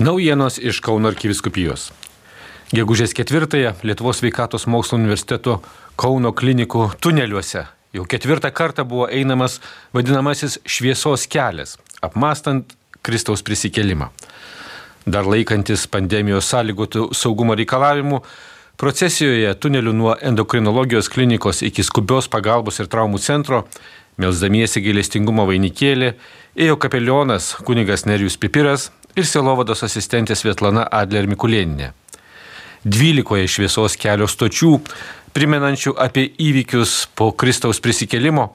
Naujienos iš Kauno arkiviskupijos. Gegužės ketvirtąją Lietuvos sveikatos mokslo universiteto Kauno klinikų tuneliuose jau ketvirtą kartą buvo einamas vadinamasis šviesos kelias, apmastant Kristaus prisikelimą. Dar laikantis pandemijos sąlygotų saugumo reikalavimų, procesijoje tunelių nuo endokrinologijos klinikos iki skubios pagalbos ir traumų centro, melsdamiesi gailestingumo vainikėlį, ėjo kapelionas kunigas Nerijus Pipiras, ir Selovados asistentė Svetlana Adler Mikulėninė. Dvylikoje šviesos kelio stočių, primenančių apie įvykius po Kristaus prisikelimo,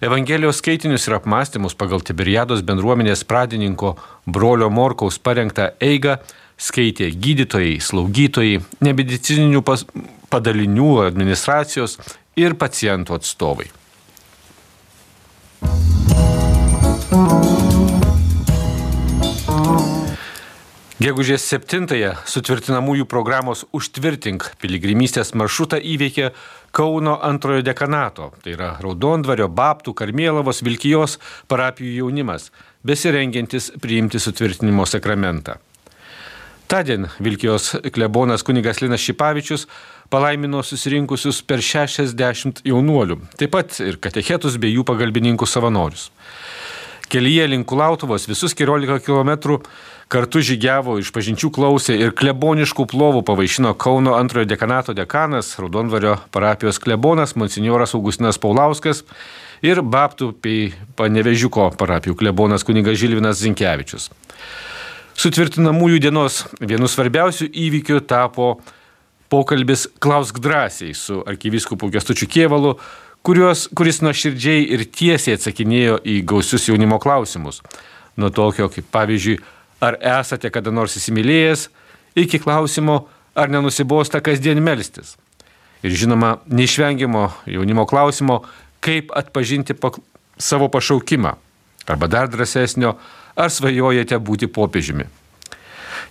Evangelijos skaitinius ir apmąstymus pagal Tiberiados bendruomenės pradininko brolio Morkaus parengtą eigą skaitė gydytojai, slaugytojai, nemedicininių padalinių administracijos ir pacientų atstovai. Gegužės 7-ąją sutvirtinamųjų programos Užtvirtink piligrimystės maršrutą įveikė Kauno antrojo dekanato, tai yra Raudondvario, Baptų, Karmėlavos, Vilkijos parapijų jaunimas, besirengiantis priimti sutvirtinimo sakramentą. Tadien Vilkijos klebonas kunigas Linas Šipavičius palaimino susirinkusius per 60 jaunuolių, taip pat ir katechetus bei jų pagalbininkų savanorius. Kelyje link Kulautuvos visus 14 km kartu žygiavo, iš pažinčių klausė ir kleboniškų plovų pavaišino Kauno antrojo dekanato dekanas, Raudonvario parapijos klebonas, monsinjoras Augustinas Paulauskas ir Baptų bei Panevežiuko parapijų klebonas kunigas Žilvinas Zinkievičius. Sutvirtinamųjų dienos vienu svarbiausių įvykių tapo pokalbis Klausk drąsiai su arkivyskupu Gestučiu Kievalu, kurios, kuris nuoširdžiai ir tiesiai atsakinėjo į gausius jaunimo klausimus. Nuo tokio kaip pavyzdžiui, ar esate kada nors įsimylėjęs, iki klausimo, ar nenusibosta kasdien melstis. Ir žinoma, neišvengiamo jaunimo klausimo, kaip atpažinti pak savo pašaukimą. Arba dar drąsesnio, ar svajojate būti popiežiumi.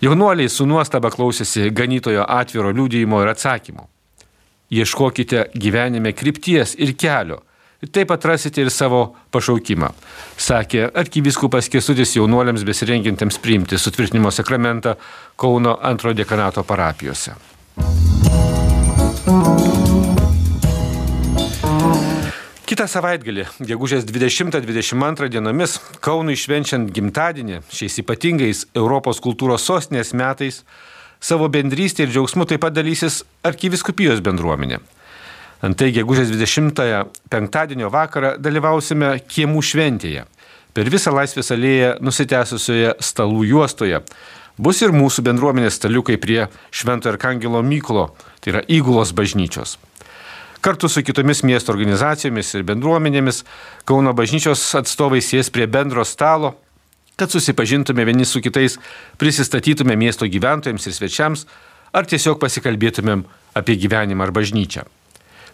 Jaunuoliai su nuostaba klausėsi ganytojo atviro liūdėjimo ir atsakymo. Ieškokite gyvenime krypties ir kelio, taip atrasite ir savo pašaukimą, sakė arkivyskupas Kesutis jaunuoliams besirengiantiems priimti sutvirtinimo sakramentą Kauno antrojo dekanato parapijose. Kitą savaitgalį, gegužės 20-22 dienomis, Kaunui švenčiant gimtadienį, šiais ypatingais Europos kultūros sostinės metais, savo bendrystė ir džiaugsmu taip pat dalysis arkiviskupijos bendruomenė. Antai gegužės 20-ąją penktadienio vakarą dalyvausime kiemų šventėje. Per visą Laisvės alėją nusitęsusioje stalų juostoje bus ir mūsų bendruomenės staliukai prie Švento Arkangelo Myklo, tai yra įgulos bažnyčios. Kartu su kitomis miesto organizacijomis ir bendruomenėmis Kauno bažnyčios atstovai sės prie bendro stalo, kad susipažintume vieni su kitais, prisistatytume miesto gyventojams ir svečiams, ar tiesiog pasikalbėtumėm apie gyvenimą ar bažnyčią.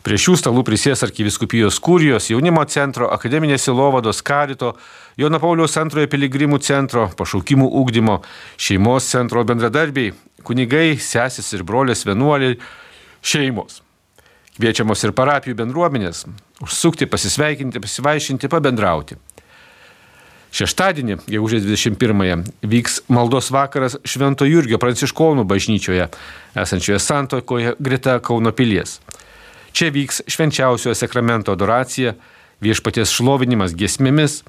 Prie šių stalų prisės arkiviskupijos kūrijos, jaunimo centro, akademinės Silovados karito, Jono Pauliaus antrojo piligrimų centro, pašaukimų ūkdymo, šeimos centro bendradarbiai, kunigai, sesis ir brolės vienuoliai, šeimos. Kviečiamos ir parapijų bendruomenės užsukti, pasisveikinti, pasivaišinti, pabendrauti. Šeštadienį, gegužės 21-ąją, vyks maldos vakaras Švento Jurgio Pranciškonų bažnyčioje, esančioje santokoje greta Kauno pilies. Čia vyks švenčiausiojo sakramento adoracija, viešpaties šlovinimas giesmėmis.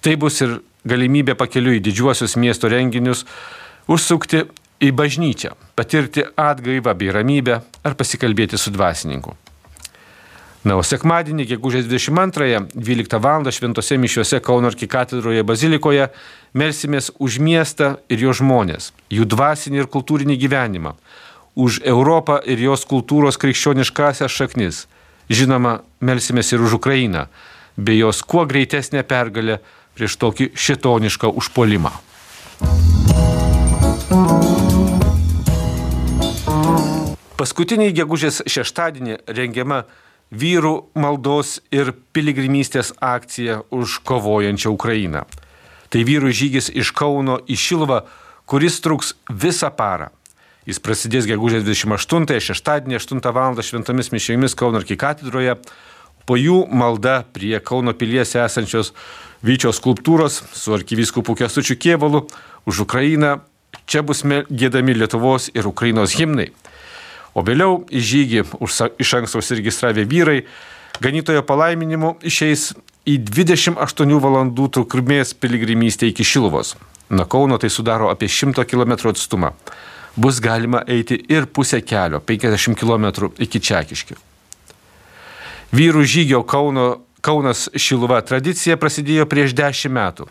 Tai bus ir galimybė pakeliu į didžiuosius miesto renginius užsukti į bažnyčią, patirti atgaivą bei ramybę ar pasikalbėti su dvasininku. Na, o sekmadienį, gegužės 22-ąją, 12 val. šventose mišiuose Kauno arkikatedroje bazilikoje melsimės už miestą ir jo žmonės, jų dvasinį ir kultūrinį gyvenimą, už Europą ir jos kultūros krikščioniškasias šaknis. Žinoma, melsimės ir už Ukrainą, bei jos kuo greitesnę pergalę prieš tokį šitonišką užpolimą. Paskutinį gegužės šeštadienį rengiama vyrų maldos ir piligrimystės akcija už kovojančią Ukrainą. Tai vyrų žygis iš Kauno į Šilvą, kuris truks visą parą. Jis prasidės gegužės 28-ąją, šeštadienį 8 val. šventomis mišiomis Kauno arkikatedroje. Po jų malda prie Kauno pilies esančios Vyčios skulptūros su arkivyskupu Kestučiu Kievalu už Ukrainą, Čia bus gėdami Lietuvos ir Ukrainos himnai. O vėliau į žygį iš anksto užsiregistravę vyrai ganytojo palaiminimu išeis į 28 valandų trukmės piligrimystę iki Šiluvos. Nuo Kauno tai sudaro apie 100 km atstumą. Bus galima eiti ir pusę kelio, 50 km iki Čekiškių. Vyrų žygio Kauno, Kaunas Šiluva tradicija prasidėjo prieš 10 metų.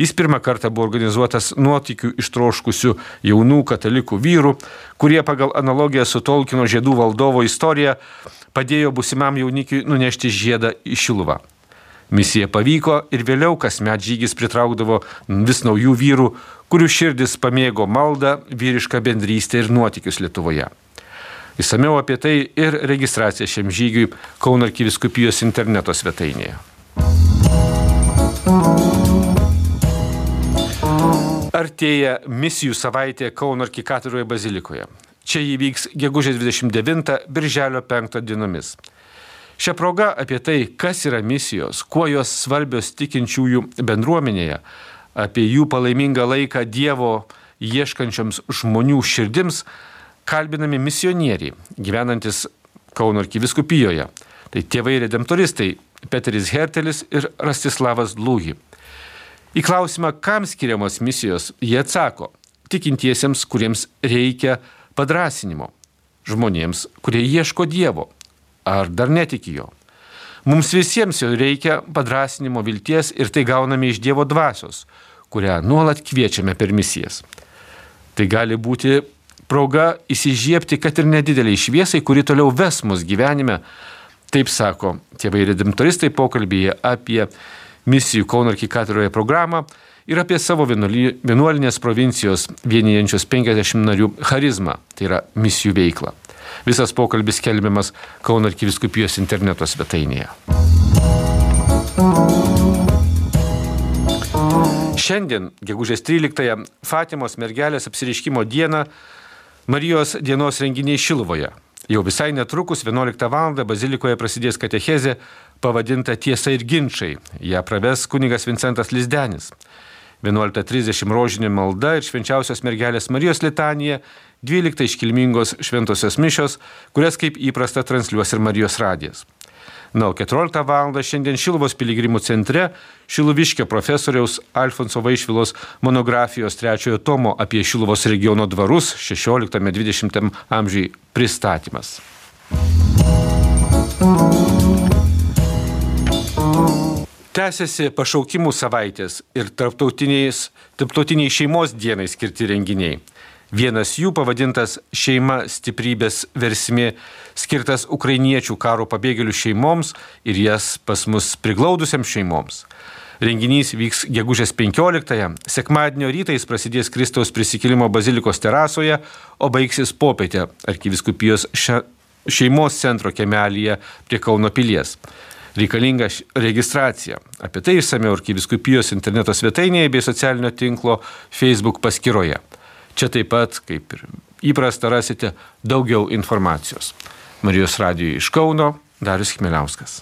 Jis pirmą kartą buvo organizuotas nuotikių ištroškusių jaunų katalikų vyrų, kurie pagal analogiją su Tolkino žiedų valdovo istorija padėjo busimam jaunikiui nunešti žiedą į Šiluvą. Misija pavyko ir vėliau kasmet žygis pritraukdavo vis naujų vyrų, kurių širdis pamėgo maldą, vyrišką bendrystę ir nuotikius Lietuvoje. Įsameu apie tai ir registracija šiam žygiui Kauno arkiviskupijos interneto svetainėje. Artėja misijų savaitė Kauno arkikatūroje bazilikoje. Čia įvyks gegužės 29 birželio 5 dienomis. Šią progą apie tai, kas yra misijos, kuo jos svarbios tikinčiųjų bendruomenėje, apie jų palaimingą laiką Dievo ieškančioms žmonių širdims, kalbinami misionieriai, gyvenantis Kauno arkiviskupijoje. Tai tėvai redemptoristai Peteris Hertelis ir Rastislavas Lūgi. Į klausimą, kam skiriamos misijos, jie atsako - tikintiesiems, kuriems reikia padrasinimo, žmonėms, kurie ieško Dievo, ar dar netiki jo. Mums visiems jau reikia padrasinimo vilties ir tai gauname iš Dievo dvasios, kurią nuolat kviečiame per misijas. Tai gali būti proga įsižiebti, kad ir nedideliai šviesai, kuri toliau ves mus gyvenime. Taip sako tėvai redemptoristai pokalbėje apie misijų Kauno arkikatūroje programą ir apie savo vienuolinės provincijos vienijančios 50 narių charizmą, tai yra misijų veiklą. Visas pokalbis kelbiamas Kauno arkiviskupijos interneto svetainėje. Šiandien, gegužės 13-ąją, Fatimos mergelės apsiriškimo dieną, Marijos dienos renginiai Šiluvoje. Jau visai netrukus 11 val. bazilikoje prasidės katechezė pavadinta Tiesa ir ginčiai. Ja praves kunigas Vincentas Lizdenis. 11.30 rožinė malda ir švenčiausios mergelės Marijos litanija 12 iškilmingos šventosios mišios, kurias kaip įprasta transliuos ir Marijos radijas. Na, o 14 val. šiandien Šilvos piligrimų centre Šiluviškio profesoriaus Alfonso Vaišvilos monografijos trečiojo tomo apie Šiluvos regiono dvarus 16-20 amžiai pristatymas. Tęsiasi pašaukimų savaitės ir tarptautiniai šeimos dienai skirti renginiai. Vienas jų pavadintas Šeima stiprybės versmė, skirtas ukrainiečių karo pabėgėlių šeimoms ir jas pas mus priglaudusiam šeimoms. Renginys vyks gegužės 15-ąją, sekmadienio rytais prasidės Kristaus prisikėlimo bazilikos terasoje, o baigsis popietę arkiviskupijos šeimos centro kemelyje prie Kauno pilies. Reikalinga registracija. Apie tai išsameu arkiviskupijos interneto svetainėje bei socialinio tinklo Facebook paskyroje. Čia taip pat, kaip ir įprasta, rasite daugiau informacijos. Marijos radijoje iš Kauno Darius Chmeliauskas.